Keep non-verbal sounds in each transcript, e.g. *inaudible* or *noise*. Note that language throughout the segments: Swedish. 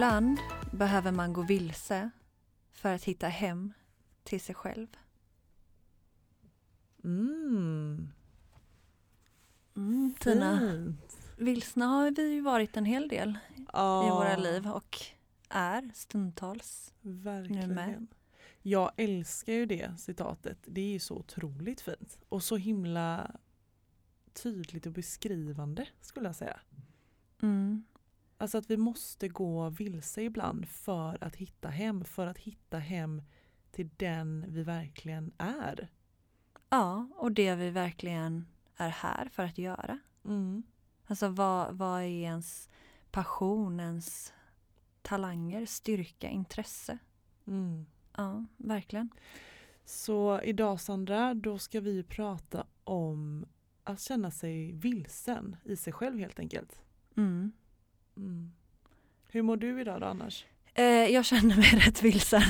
Ibland behöver man gå vilse för att hitta hem till sig själv. Mm. Mm, Tina, Fint. vilsna har vi ju varit en hel del Ja, i våra liv och är stundtals. Verkligen. Nu med. Jag älskar ju det citatet. Det är ju så otroligt fint. Och så himla tydligt och beskrivande skulle jag säga. Mm. Alltså att vi måste gå vilse ibland för att hitta hem. För att hitta hem till den vi verkligen är. Ja, och det vi verkligen är här för att göra. Mm. Alltså vad, vad är ens passion, ens talanger, styrka, intresse? Mm. Ja, verkligen. Så idag Sandra, då ska vi prata om att känna sig vilsen i sig själv helt enkelt. Mm. Mm. Hur mår du idag då annars? Eh, jag känner mig *laughs* rätt vilsen.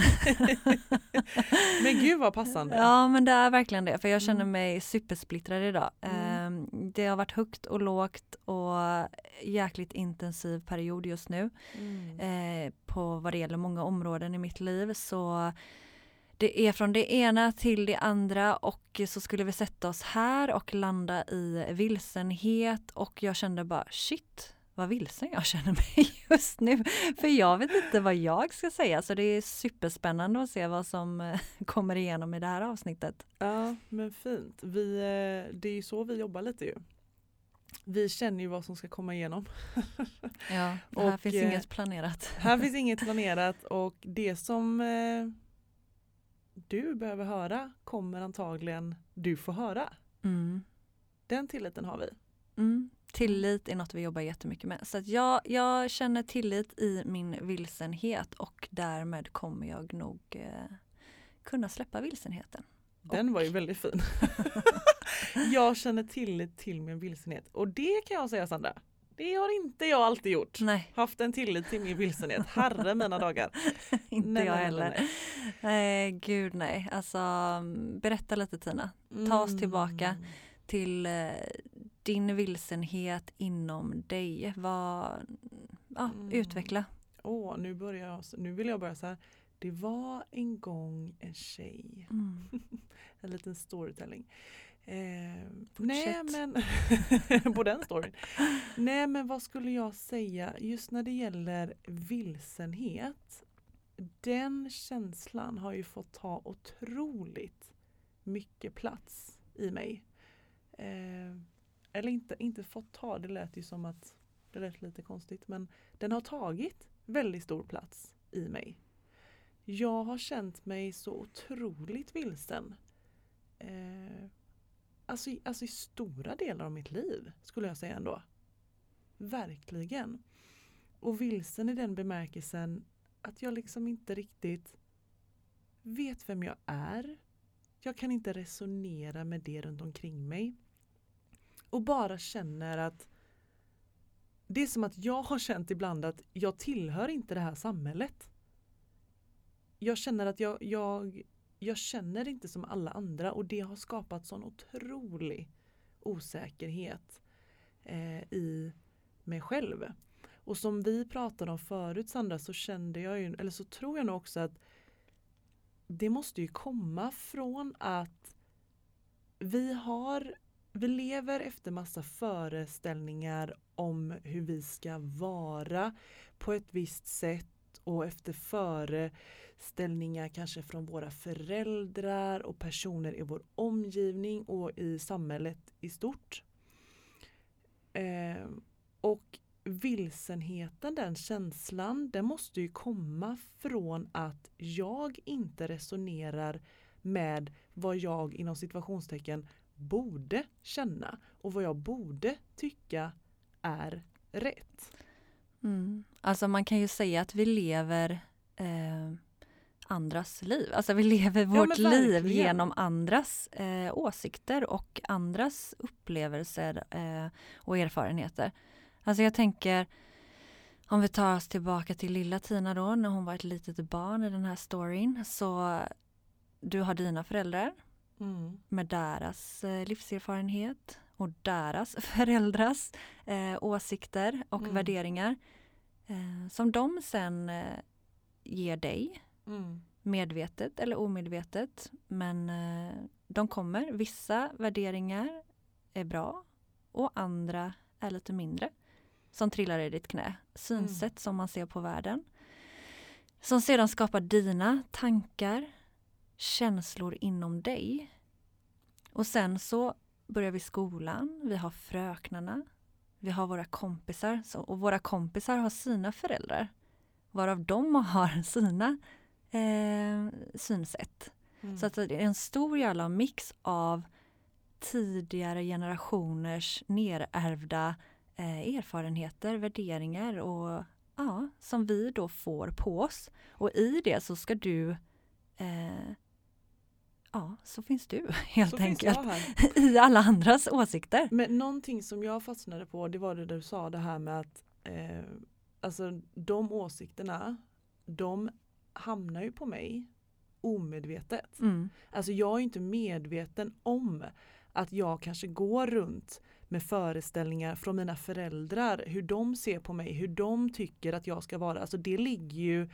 *laughs* Men gud vad passande. Ja men det är verkligen det för jag känner Mm. mig supersplittrad idag. Mm. Eh, det har varit högt och lågt och jäkligt intensiv period just nu. Mm. eh, på vad det gäller många områden i mitt liv. Så det är från det ena till det andra och så skulle vi sätta oss här och landa i vilsenhet och jag kände bara shit vad vilsen jag känner mig *laughs* just nu. För jag vet inte vad jag ska säga så det är superspännande att se vad som eh, kommer igenom i det här avsnittet. Ja men fint. Vi, eh, det är ju så vi jobbar lite ju. Vi känner ju vad som ska komma igenom. *laughs* Ja, här Och, finns eh, inget planerat. Här finns *laughs* inget planerat och det som du behöver höra kommer antagligen du få höra. Mm. Den tilliten har vi. Mm. Tillit är något vi jobbar jättemycket med. Så att jag, jag känner tillit i min vilsenhet och därmed kommer jag nog eh, kunna släppa vilsenheten. Den var ju väldigt fin. *laughs* jag känner tillit till min vilsenhet och det kan jag säga Sandra. Det har inte jag alltid gjort. Nej, Haft en tillit till min vilsenhet. Herre mina dagar. *laughs* inte Nej, jag nej, nej, heller. nej. Nej, gud nej. Alltså, mm, berätta lite Tina. Ta oss tillbaka. Mm. Till eh, din vilsenhet inom dig. Vad, ja, Mm. Utveckla. Åh, nu, börjar jag, nu vill jag börja så här. Det var en gång en tjej. Mm. *laughs* En liten storytelling. Eh, nej men *laughs* på den storyn. Nej men vad skulle jag säga just när det gäller vilsenhet. Den känslan har ju fått ta otroligt mycket plats i mig. Eh, eller inte, inte fått ta, det lät ju som att det lät lite konstigt men den har tagit väldigt stor plats i mig. Jag har känt mig så otroligt vilsen. Eh, alltså, alltså i stora delar av mitt liv skulle jag säga ändå. Verkligen. Och vilsen i den bemärkelsen att jag liksom inte riktigt vet vem jag är. Jag kan inte resonera med det runt omkring mig. Och bara känner att det är som att jag har känt ibland att jag tillhör inte det här samhället. Jag känner att jag, jag, jag känner inte som alla andra och det har skapat sån otrolig osäkerhet eh, i mig själv. Och som vi pratade om förut Sandra så kände jag ju, eller så tror jag nog också att det måste ju komma från att vi har vi lever efter massa föreställningar om hur vi ska vara på ett visst sätt och efter föreställningar kanske från våra föräldrar och personer i vår omgivning och i samhället i stort. Eh, och vilsenheten, den känslan, den måste ju komma från att jag inte resonerar med vad jag inom situationstecken borde känna och vad jag borde tycka är rätt. Mm. Alltså man kan ju säga att vi lever eh, andras liv. Alltså vi lever vårt liv verkligen. genom andras eh, åsikter och andras upplevelser eh, och erfarenheter. Alltså jag tänker om vi tar oss tillbaka till lilla Tina då när hon var ett litet barn i den här storyn. Så du har dina föräldrar Mm. med deras eh, livserfarenhet och deras *laughs* föräldrars eh, åsikter och Mm. värderingar eh, som de sen eh, ger dig Mm. medvetet eller omedvetet. Men eh, de kommer. Vissa värderingar är bra och andra är lite mindre. Som trillar i ditt knä. Synsätt som man ser på världen. Som sedan skapar dina tankar, känslor inom dig. Och sen så börjar vi skolan, vi har fröknarna, vi har våra kompisar och våra kompisar har sina föräldrar. Varav de *laughs* har sina eh, synsätt. Mm. Så att det är en stor jävla mix av tidigare generationers nerärvda eh, erfarenheter, värderingar och ja, som vi då får på oss. Och i det så ska du eh, Ja, så finns du *laughs* helt Så enkelt. *laughs* I alla andras åsikter. Men någonting som jag fastnade på det var det du sa det här med att eh, alltså de åsikterna de hamnar ju på mig omedvetet. Mm. Alltså jag är inte medveten om att jag kanske går runt med föreställningar från mina föräldrar, hur de ser på mig, hur de tycker att jag ska vara. Alltså det ligger ju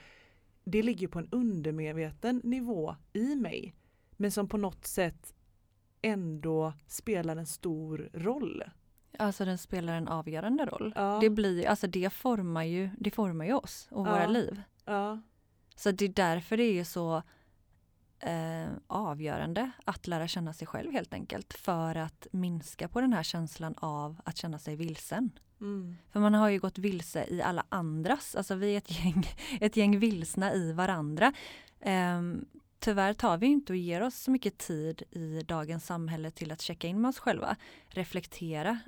det ligger på en undermedveten nivå i mig. Men som på något sätt ändå spelar en stor roll. Alltså den spelar en avgörande roll. Ja, Det, blir, alltså det, formar ju, det formar ju oss och våra Ja. liv. ja, Så det är därför det är så eh, avgörande att lära känna sig själv helt enkelt. För att minska på den här känslan av att känna sig vilsen. mm, För man har ju gått vilse i alla andras, alltså vi är ett gäng, *laughs* ett gäng vilsna i varandra. Ehm, tyvärr tar vi inte och ger oss så mycket tid i dagens samhälle till att checka in med oss själva. Reflektera.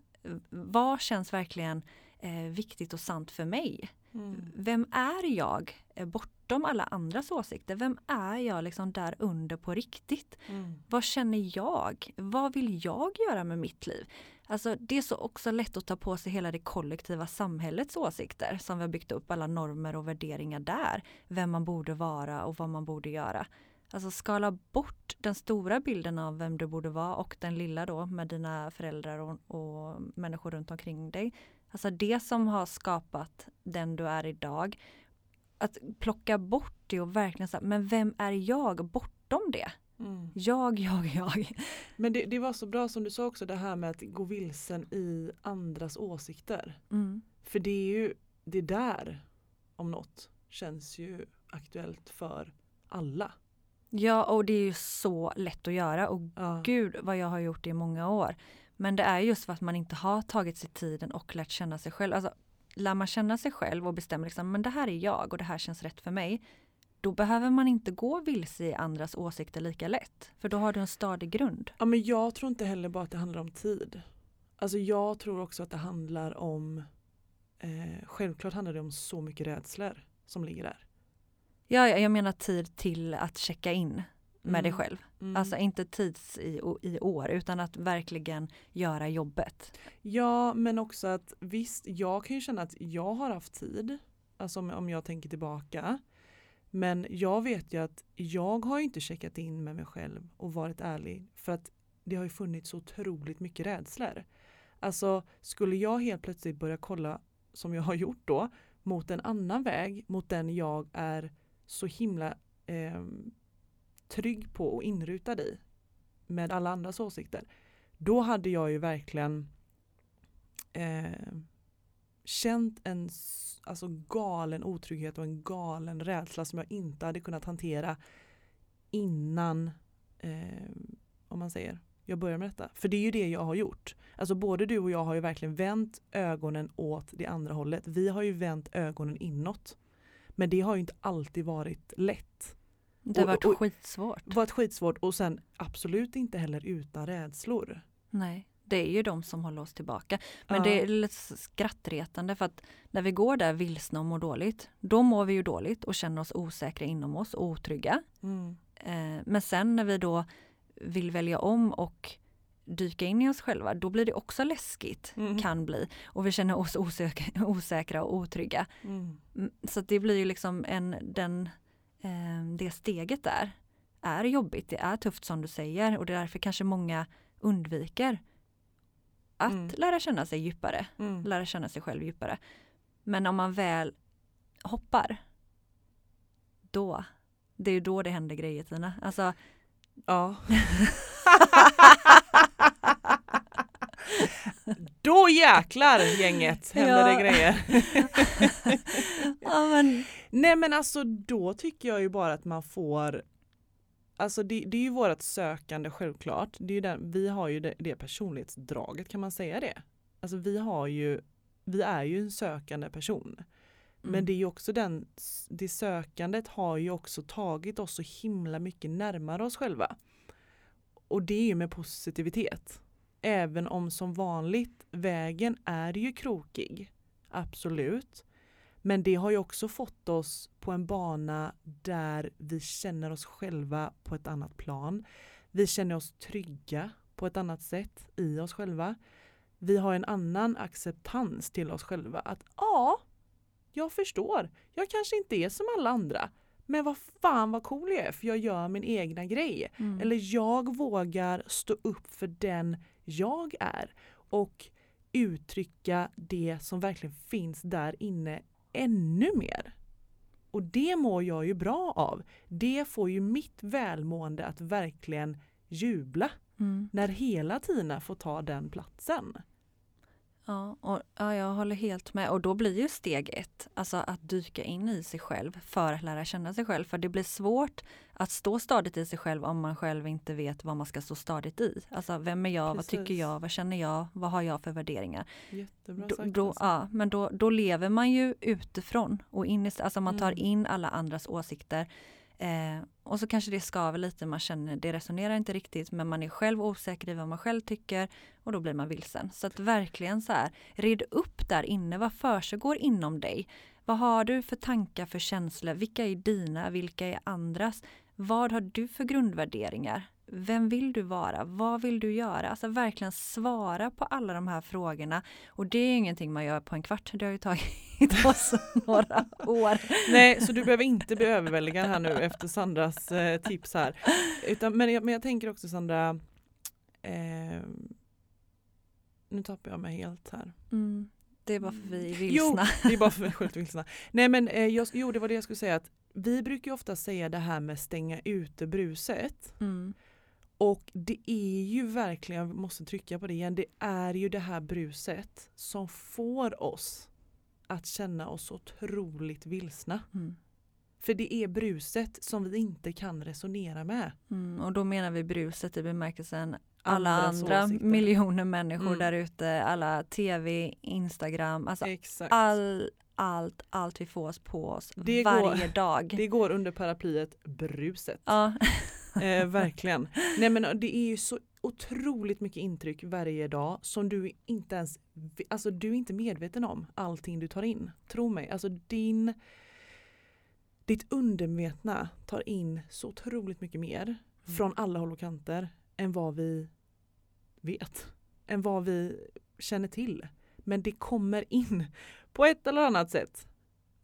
Vad känns verkligen eh, viktigt och sant för mig? mm, Vem är jag eh, bortom alla andras åsikter? Vem är jag liksom där under på riktigt? mm, Vad känner jag? Vad vill jag göra med mitt liv? Alltså det är så också lätt att ta på sig hela det kollektiva samhällets åsikter som vi har byggt upp alla normer och värderingar där. Vem man borde vara och vad man borde göra. Alltså skala bort den stora bilden av vem du borde vara och den lilla då med dina föräldrar och, och människor runt omkring dig. Alltså det som har skapat den du är idag. Att plocka bort det och verkligen säga, men vem är jag bortom det? mm. Jag, jag, jag. Men det, det var så bra som du sa också det här med att gå vilsen i andras åsikter. Mm. För det är ju det där om något känns ju aktuellt för alla. Ja, och det är ju så lätt att göra och Ja. gud vad jag har gjort det i många år. Men det är just för att man inte har tagit sig tiden och lärt känna sig själv. Alltså, lär man känna sig själv och bestämmer liksom, men det här är jag och det här känns rätt för mig. Då behöver man inte gå vilse i andras åsikter lika lätt. För då har du en stadig grund. ja men jag tror inte heller bara att det handlar om tid. Alltså jag tror också att det handlar om eh, Självklart handlar det om så mycket rädslor som ligger där. Ja, jag menar tid till att checka in med dig Mm. själv. Mm. Alltså inte tids i, i år utan att verkligen göra jobbet. Ja men också att visst jag kan ju känna att jag har haft tid. Alltså om, om jag tänker tillbaka. Men jag vet ju att jag har ju inte checkat in med mig själv och varit ärlig. För att det har ju funnits så otroligt mycket rädslor. Alltså skulle jag helt plötsligt börja kolla som jag har gjort då mot en annan väg mot den jag är så himla eh, trygg på och inrutad i med alla andras åsikter. Då hade jag ju verkligen eh, känt en alltså galen otrygghet och en galen rädsla som jag inte hade kunnat hantera innan eh, om man säger jag börjar med detta. För det är ju det jag har gjort. Alltså både du och jag har ju verkligen vänt ögonen åt det andra hållet. Vi har ju vänt ögonen inåt. Men det har ju inte alltid varit lätt. Det har Och- varit och- skitsvårt. Det har varit skitsvårt och sen absolut inte heller utan rädslor. Nej, Det är ju de som håller oss tillbaka. Men Ja. det är lite skrattretande för att när vi går där vilsna och mår dåligt, då mår vi ju dåligt och känner oss osäkra inom oss och otrygga. Mm. Eh, men sen när vi då vill välja om och dyka in i oss själva, då blir det också läskigt, Mm. kan bli. Och vi känner oss osäkra, *laughs* osäkra och otrygga. Mm. Mm, Så det blir ju liksom en, den, eh, det steget där är jobbigt, det är tufft som du säger och det är därför kanske många undviker att Mm. lära känna sig djupare, Mm. lära känna sig själv djupare. Men om man väl hoppar, då, det är ju då det händer grejer Tina. Alltså, Ja. *laughs* *laughs* Då jäklar gänget händer det Ja. grejer. *laughs* ja men, Nej men alltså då tycker jag ju bara att man får Alltså det, det är ju vårat sökande självklart. Det är den, vi har ju det, det personlighetsdraget, kan man säga det? Alltså vi har ju, vi är ju en sökande person. Men mm, det är ju också den, det sökandet har ju också tagit oss så himla mycket närmare oss själva. Och det är ju med positivitet. Även om som vanligt, vägen är ju krokig. Absolut. Men det har ju också fått oss på en bana där vi känner oss själva på ett annat plan. Vi känner oss trygga på ett annat sätt i oss själva. Vi har en annan acceptans till oss själva. Att ja, jag förstår. Jag kanske inte är som alla andra. Men vad fan vad cool jag är för jag gör min egna grej. mm, Eller jag vågar stå upp för den jag är och uttrycka det som verkligen finns där inne ännu mer. Och det mår jag ju bra av. Det får ju mitt välmående att verkligen jubla mm. när hela Tina får ta den platsen. Ja, och, ja, jag håller helt med. Och då blir ju steg ett, alltså att dyka in i sig själv för att lära känna sig själv. För det blir svårt att stå stadigt i sig själv om man själv inte vet vad man ska stå stadigt i. Alltså vem är jag, vad tycker Precis. jag, vad känner jag, vad har jag för värderingar? Jättebra sagt. då, alltså. ja, men då, då lever man ju utifrån och in i, alltså man tar Mm. in alla andras åsikter. Eh, och så kanske det skaver lite, man känner det resonerar inte riktigt men man är själv osäker i vad man själv tycker och då blir man vilsen. Så att verkligen så här, red upp där inne, vad försiggår inom dig? Vad har du för tankar, för känslor? Vilka är dina? Vilka är andras? Vad har du för grundvärderingar? Vem vill du vara? Vad vill du göra? Alltså verkligen svara på alla de här frågorna. Och det är ingenting man gör på en kvart. Det har ju tagit *laughs* oss några år. Nej, så du behöver inte bli överväldigad här nu efter Sandras eh, tips här. Utan, men, jag, men jag tänker också Sandra, eh, nu tappar jag mig helt här. Mm. Det är bara för vi är Jo, vilsna. det är bara för mig själv vilsna. Nej men eh, jag, jo det var det jag skulle säga att vi brukar ju ofta säga det här med stänga ute bruset. Mm. Och det är ju verkligen, jag måste trycka på det igen, det är ju det här bruset som får oss att känna oss otroligt vilsna. Mm. För det är bruset som vi inte kan resonera med. Mm. Och då menar vi bruset i bemärkelsen alla andra åsikter. miljoner människor Mm. där ute, alla tv, Instagram, alltså Exakt. all, allt, allt vi får oss på oss Det varje går- dag. Det går under paraplyet bruset. Ja. Eh, verkligen. Nej men det är ju så otroligt mycket intryck varje dag som du inte ens, alltså du är inte medveten om allting du tar in. Tro mig, alltså din, ditt undermedvetna tar in så otroligt mycket mer från alla håll och kanter än vad vi vet. Än vad vi känner till. Men det kommer in på ett eller annat sätt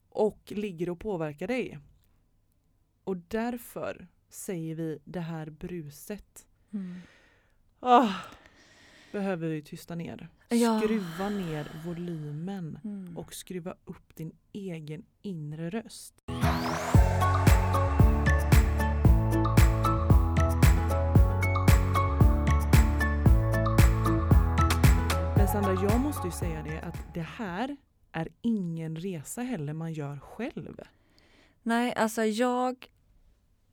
och ligger och påverkar dig. Och därför säger vi det här bruset. Mm. Ah, behöver vi tysta ner. Ja. Skruva ner volymen Mm. och skruva upp din egen inre röst. Men Sandra, jag måste ju säga det att det här är ingen resa heller man gör själv. Nej, alltså jag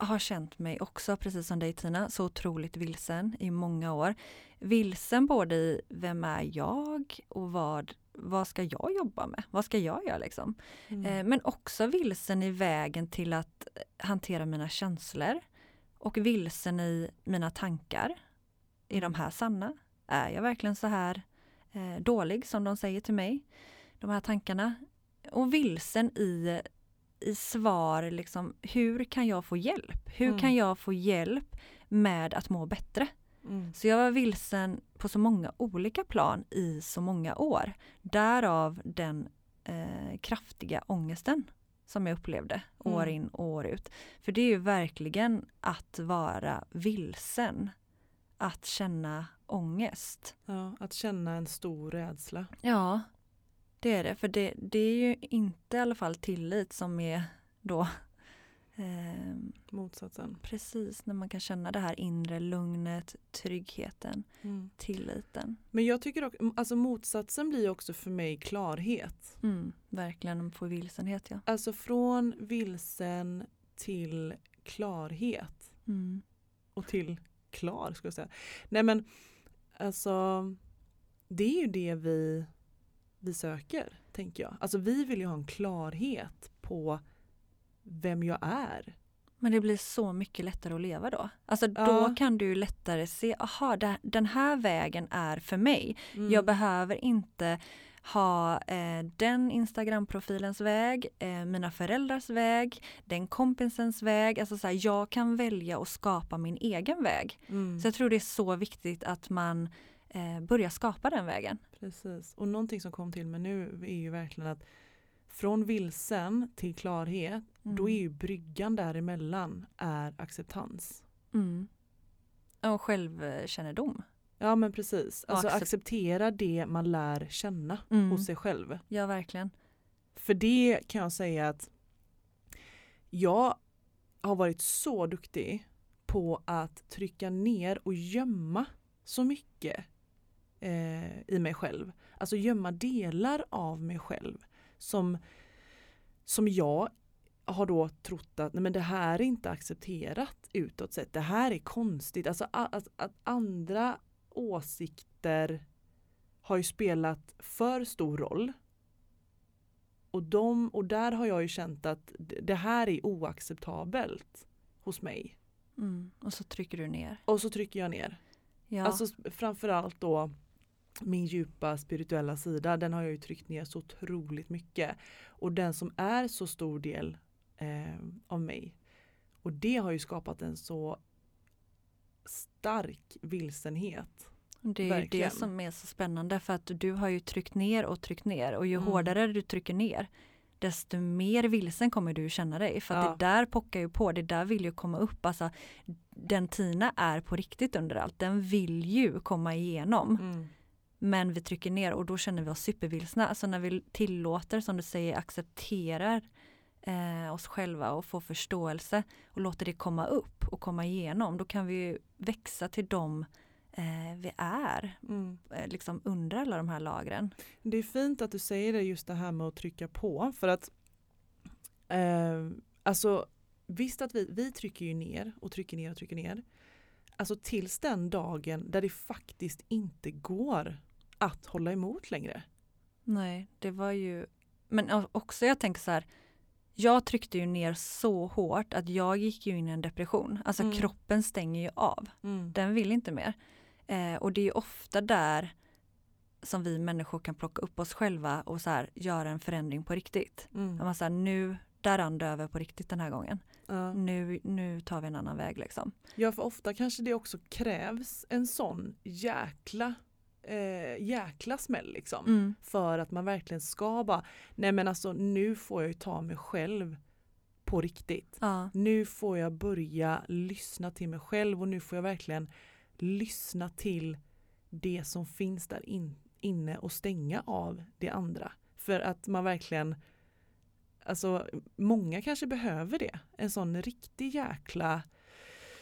har känt mig också, precis som dig Tina, så otroligt vilsen i många år. Vilsen både i vem är jag och vad, vad ska jag jobba med? Vad ska jag göra liksom? Mm. Eh, men också vilsen i vägen till att hantera mina känslor och vilsen i mina tankar. Är de här sanna? är jag verkligen så här eh, dålig som de säger till mig? De här tankarna. Och vilsen i, i svar, liksom, hur kan jag få hjälp? Hur Mm. kan jag få hjälp med att må bättre? Mm. Så jag var vilsen på så många olika plan i så många år. Därav den eh, kraftiga ångesten som jag upplevde år Mm. in och år ut. För det är ju verkligen att vara vilsen. Att känna ångest. Ja, att känna en stor rädsla. Ja, det är det. För det, det är ju inte i alla fall tillit som är då eh, Motsatsen. precis när man kan känna det här inre lugnet, tryggheten, Mm. tilliten. Men jag tycker också, alltså motsatsen blir också för mig klarhet. Mm, verkligen få vilsenhet ja. Alltså från vilsen till klarhet. Mm. Och till klar skulle jag säga. Nej men alltså det är ju det vi, vi söker tänker jag. Alltså vi vill ju ha en klarhet på vem jag är. Men det blir så mycket lättare att leva då. Alltså då Ja. kan du lättare se, aha den här vägen är för mig. Mm. Jag behöver inte ha eh, den Instagram-profilens väg, eh, mina föräldrars väg, den kompisens väg. Alltså så här, jag kan välja att skapa min egen väg. Mm. Så jag tror det är så viktigt att man eh, börjar skapa den vägen. Precis. Och någonting som kom till mig nu är ju verkligen att från vilsen till klarhet, Mm. då är ju bryggan däremellan är acceptans. Mm. Och självkännedom. Ja men precis. Alltså accep- acceptera det man lär känna Mm. hos sig själv. Ja, verkligen. För det kan jag säga att jag har varit så duktig på att trycka ner och gömma så mycket eh, i mig själv. Alltså gömma delar av mig själv som, som jag har då trott att nej men det här är inte accepterat utåt sett. Det här är konstigt. Alltså att, att andra åsikter har ju spelat för stor roll. Och, de, och där har jag ju känt att det här är oacceptabelt hos mig. Mm. Och så trycker du ner. Och så trycker jag ner. Ja. Alltså framförallt då min djupa spirituella sida, den har jag ju tryckt ner så otroligt mycket. Och den som är så stor del eh, av mig. Och det har ju skapat en så stark vilsenhet. Det är ju det som är så spännande för att du har ju tryckt ner och tryckt ner och ju Mm. hårdare du trycker ner desto mer vilsen kommer du känna dig för Ja. det där pockar ju på, det där vill ju komma upp. Alltså, den Tina är på riktigt under allt, den vill ju komma igenom. Mm. Men vi trycker ner och då känner vi oss supervilsna. Alltså när vi tillåter, som du säger, accepterar eh, oss själva och får förståelse och låter det komma upp och komma igenom, då kan vi ju växa till dem eh, vi är, Mm. eh, liksom under alla de här lagren. Det är fint att du säger det just det här med att trycka på för att eh, alltså visst att vi, vi trycker ju ner och trycker ner och trycker ner. Alltså tills den dagen där det faktiskt inte går att hålla emot längre. Nej, det var ju, men också jag tänker så här, jag tryckte ju ner så hårt att jag gick ju in i en depression. Alltså Mm. kroppen stänger ju av. Den vill inte mer. Eh, och det är ofta där som vi människor kan plocka upp oss själva och så här, göra en förändring på riktigt. Mm. Att man så här, nu, där rann det över på riktigt den här gången. Ja. Nu, nu tar vi en annan väg liksom. ja, för ofta kanske det också krävs en sån jäkla eh, jäkla smäll liksom. Mm. För att man verkligen ska bara, nej men alltså nu får jag ju ta mig själv på riktigt. Ja, Nu får jag börja lyssna till mig själv och nu får jag verkligen lyssna till det som finns där in, inne och stänga av det andra. För att man verkligen, alltså många kanske behöver det. En sån riktig jäkla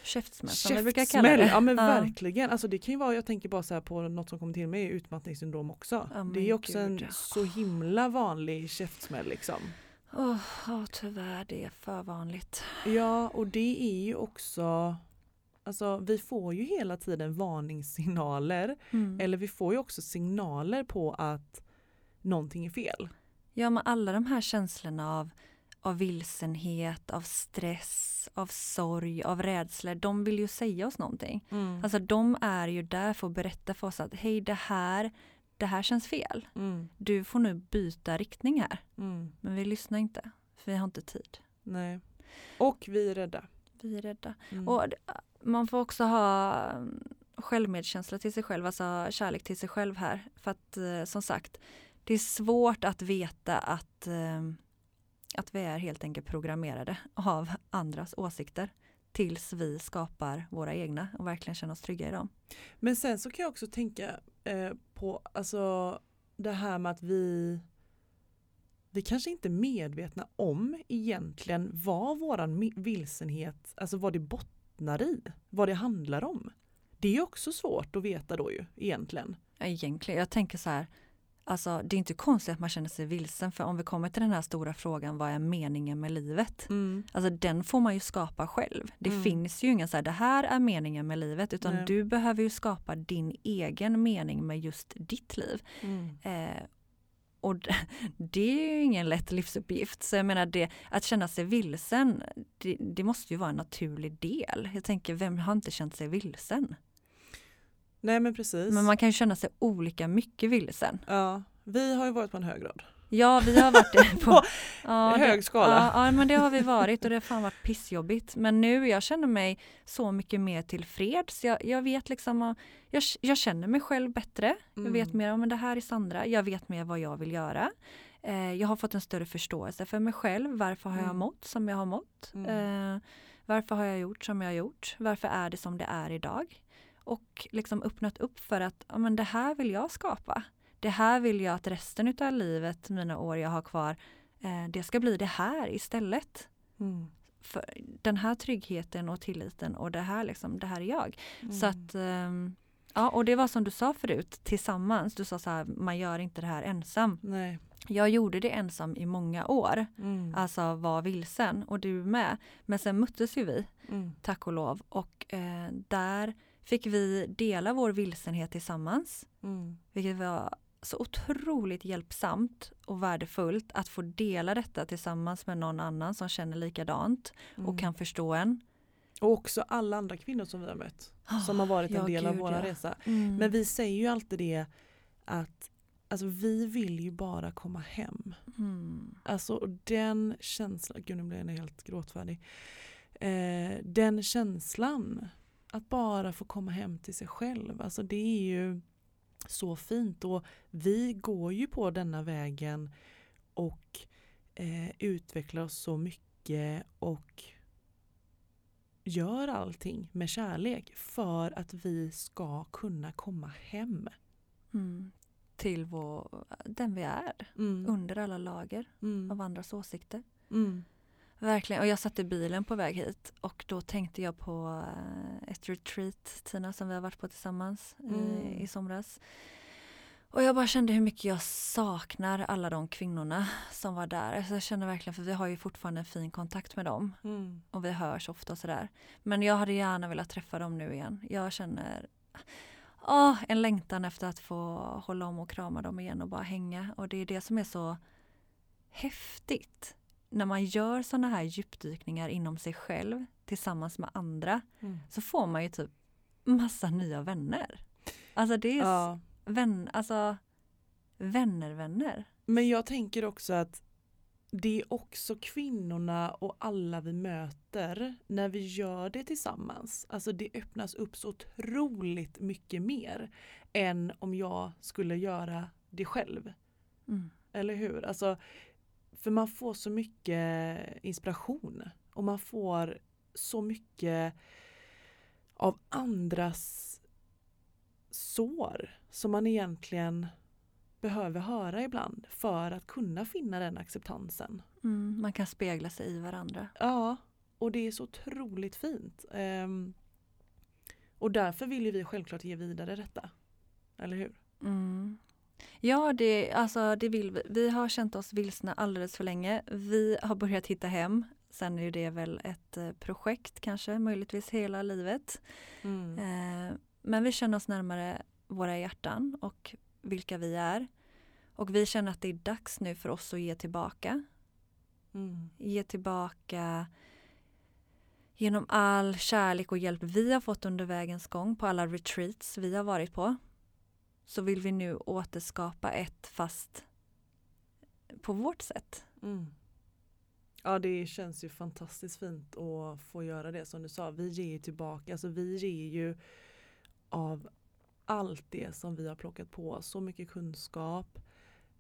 käftsmäll som vi brukar kalla det. Ja men verkligen. Alltså det kan ju vara, jag tänker bara så på något som kommer till mig, utmattningssyndrom också. Ja, det är också en gud. så himla vanlig käftsmäll liksom. Åh, åh, tyvärr, det är för vanligt. Ja, och det är ju också Alltså vi får ju hela tiden varningssignaler Mm. eller vi får ju också signaler på att någonting är fel. Ja, men alla de här känslorna av av vilsenhet, av stress, av sorg, av rädslor. De vill ju säga oss någonting. Mm. Alltså de är ju där för att berätta för oss att hej det här, det här känns fel. Mm. Du får nu byta riktning här. Mm. Men vi lyssnar inte, för vi har inte tid. Nej. Och vi är rädda. Vi är rädda. Mm. Och man får också ha mm, självmedkänsla till sig själv, alltså kärlek till sig själv här. För att eh, som sagt, det är svårt att veta att, eh, att vi är helt enkelt programmerade av andras åsikter tills vi skapar våra egna och verkligen känner oss trygga i dem. Men sen så kan jag också tänka eh, på alltså, det här med att vi vi kanske inte är medvetna om egentligen vad våran vilsenhet, alltså vad det bottnar i, vad det handlar om. Det är också svårt att veta då ju egentligen. Ja, Egentligen, jag tänker så här, alltså det är inte konstigt att man känner sig vilsen för om vi kommer till den här stora frågan, vad är meningen med livet? Alltså den får man ju skapa själv. Det Mm. finns ju ingen så här, det här är meningen med livet, utan Nej. du behöver ju skapa din egen mening med just ditt liv. Mm. Eh, och *laughs* det är ju ingen lätt livsuppgift. Så jag menar, det, att känna sig vilsen, det, det måste ju vara en naturlig del. Jag tänker, vem har inte känt sig vilsen? Nej men precis. Men man kan ju känna sig olika mycket vilsen. ja, vi har ju varit på en hög grad. Ja, vi har varit det på *laughs* ja, hög skala. Ja, ja, men det har vi varit och det har fan varit pissjobbigt. Men nu, jag känner mig så mycket mer tillfreds. Jag, jag vet liksom, jag, jag känner mig själv bättre. Jag vet Mm. mer om det här är Sandra. Jag vet mer vad jag vill göra. Eh, jag har fått en större förståelse för mig själv. Varför har jag Mm. mått som jag har mått? Mm. Eh, varför har jag gjort som jag har gjort? Varför är det som det är idag? Och liksom öppnat upp för att ja, men det här vill jag skapa. Det här vill jag att resten av livet, mina år jag har kvar, eh, det ska bli det här istället. Mm. För den här tryggheten och tilliten och det här, liksom, det här är jag. Så Mm. att, ehm, ja, och det var som du sa förut, tillsammans. Du sa så här, man gör inte det här ensam. Nej. Jag gjorde det ensam i många år, Mm. alltså var vilsen och du med. Men sen möttes ju vi, Mm. tack och lov, och eh, där fick vi dela vår vilsenhet tillsammans. Mm. Vilket var så otroligt hjälpsamt och värdefullt att få dela detta tillsammans med någon annan som känner likadant Mm. och kan förstå en. Och också alla andra kvinnor som vi har mött. Som har varit en del av vår ja. resa. Mm. Men vi säger ju alltid det att alltså, vi vill ju bara komma hem. Mm. Alltså den känslan, gud nu blir jag helt gråtfärdig. Eh, den känslan att bara få komma hem till sig själv. Alltså det är ju så fint och vi går ju på denna vägen och eh, utvecklar oss så mycket och gör allting med kärlek för att vi ska kunna komma hem. Mm. Till vår, den vi är, Mm. under alla lager Mm. av andras åsikter. Verkligen, och jag satt i bilen på väg hit och då tänkte jag på eh, ett retreat, Tina, som vi har varit på tillsammans eh, Mm. i somras. Och jag bara kände hur mycket jag saknar alla de kvinnorna som var där. Alltså jag känner verkligen, för vi har ju fortfarande en fin kontakt med dem Mm. och vi hörs ofta och sådär. Men jag hade gärna velat träffa dem nu igen. Jag känner åh, en längtan efter att få hålla om och krama dem igen och bara hänga. Och det är det som är så häftigt. När man gör sådana här djupdykningar inom sig själv tillsammans med andra Mm. så får man ju typ massa nya vänner. Alltså det är Ja. vän, alltså vänner, vänner. Men jag tänker också att det är också kvinnorna och alla vi möter när vi gör det tillsammans. Alltså det öppnas upp så otroligt mycket mer än om jag skulle göra det själv. Mm. Eller hur? Alltså, för man får så mycket inspiration och man får så mycket av andras sår som man egentligen behöver höra ibland för att kunna finna den acceptansen. Mm, man kan spegla sig i varandra. Ja, och det är så otroligt fint. Ehm, och därför vill ju vi självklart ge vidare detta. Eller hur? Mm. Ja, det, alltså, det vill vi. Vi har känt oss vilsna alldeles för länge. Vi har börjat hitta hem. Sen är det väl ett eh, projekt kanske, möjligtvis hela livet. Mm. Eh, men vi känner oss närmare våra hjärtan och vilka vi är. Och vi känner att det är dags nu för oss att ge tillbaka. Mm. Ge tillbaka genom all kärlek och hjälp vi har fått under vägens gång på alla retreats vi har varit på. Så vill vi nu återskapa ett fast på vårt sätt. Mm. Ja det känns ju fantastiskt fint att få göra det som du sa. Vi ger ju tillbaka, alltså vi ger ju av allt det som vi har plockat på. Så mycket kunskap.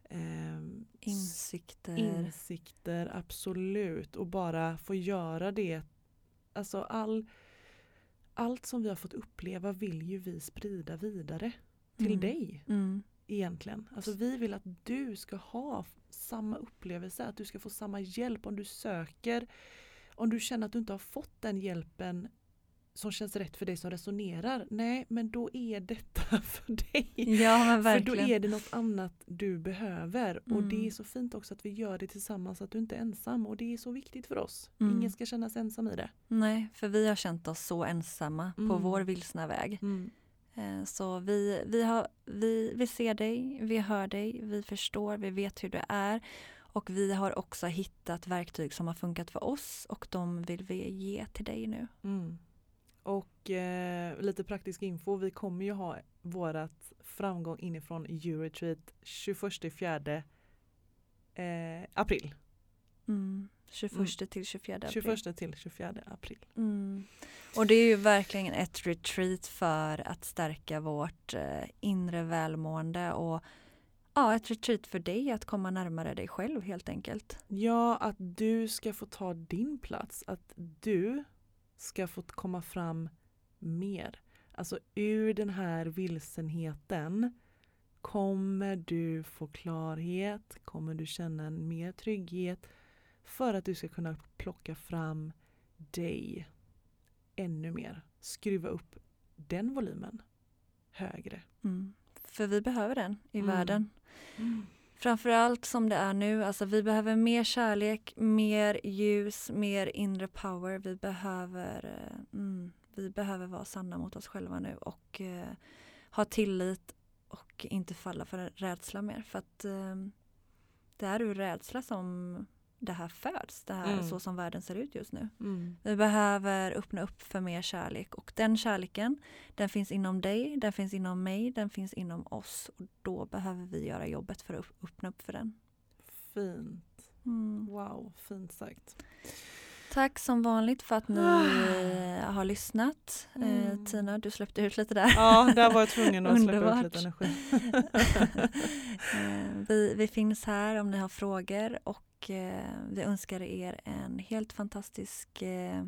ehm, Insikter. Insikter, absolut. Och bara få göra det. Alltså all, allt som vi har fått uppleva vill ju vi sprida vidare till Mm. dig Mm. egentligen. Alltså vi vill att du ska ha samma upplevelse, att du ska få samma hjälp om du söker. Om du känner att du inte har fått den hjälpen som känns rätt för dig som resonerar. Nej, men då är detta *laughs* för dig. Ja men För då verkligen. är det något annat du behöver. Och det är Mm. så fint också att vi gör det tillsammans, att du inte är ensam. Och det är så viktigt för oss. Mm. Ingen ska känna sig ensam i det. Nej, för vi har känt oss så ensamma på Mm. vår vilsna väg. Eh, Så vi, vi, har, vi, vi ser dig, vi hör dig, vi förstår, vi vet hur du är. Och vi har också hittat verktyg som har funkat för oss och de vill vi ge till dig nu. Mm. Och eh, lite praktisk info, vi kommer ju ha vårat framgång inifrån Euroretreat 21 fjärde eh, april. Mm. 21 till 24 april. 21 till 24 april. Mm. Och det är ju verkligen ett retreat för att stärka vårt eh, inre välmående och ja, ett retreat för dig att komma närmare dig själv helt enkelt. Ja, att du ska få ta din plats. Att du ska få komma fram mer. Alltså ur den här vilsenheten kommer du få klarhet, kommer du känna en mer trygghet för att du ska kunna plocka fram dig ännu mer. Skruva upp den volymen högre. Mm. För vi behöver den i Mm. världen. Framförallt som det är nu, alltså vi behöver mer kärlek, mer ljus, mer inre power. Vi behöver, eh, mm, vi behöver vara sanna mot oss själva nu och eh, ha tillit och inte falla för rädsla mer. För att eh, det är ur rädsla som det här föds, det här Mm. så som världen ser ut just nu. Mm. Vi behöver öppna upp för mer kärlek och den kärleken den finns inom dig, den finns inom mig, den finns inom oss och då behöver vi göra jobbet för att öppna upp för den. Fint. Mm. Wow, fint sagt. Tack som vanligt för att ni eh, har lyssnat. Eh, Mm. Tina, du släppte ut lite där. Ja, där var jag tvungen att släppa ut lite energi. *laughs* Eh, vi, vi finns här om ni har frågor och eh, Eh, vi önskar er en helt fantastisk eh,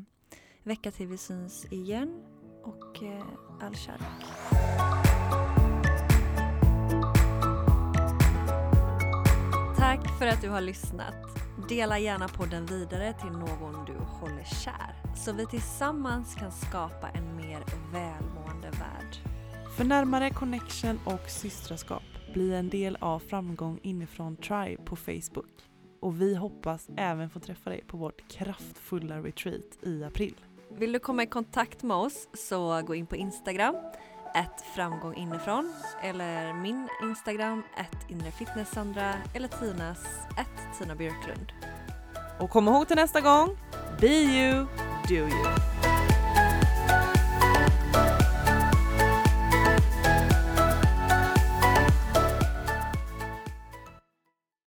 vecka till vi syns igen och eh, all kärlek. Tack för att du har lyssnat. Dela gärna podden vidare till någon du håller kär så vi tillsammans kan skapa en mer välmående värld. För närmare connection och systraskap, bli en del av Framgång inifrån Tribe på Facebook. Och vi hoppas även få träffa dig på vårt kraftfulla retreat i april. Vill du komma i kontakt med oss så gå in på Instagram, ett framgång inifrån eller min Instagram, ett inrefitnesssandra eller Tinas, ett Tina Björklund. Och kom ihåg till nästa gång, be you, do you.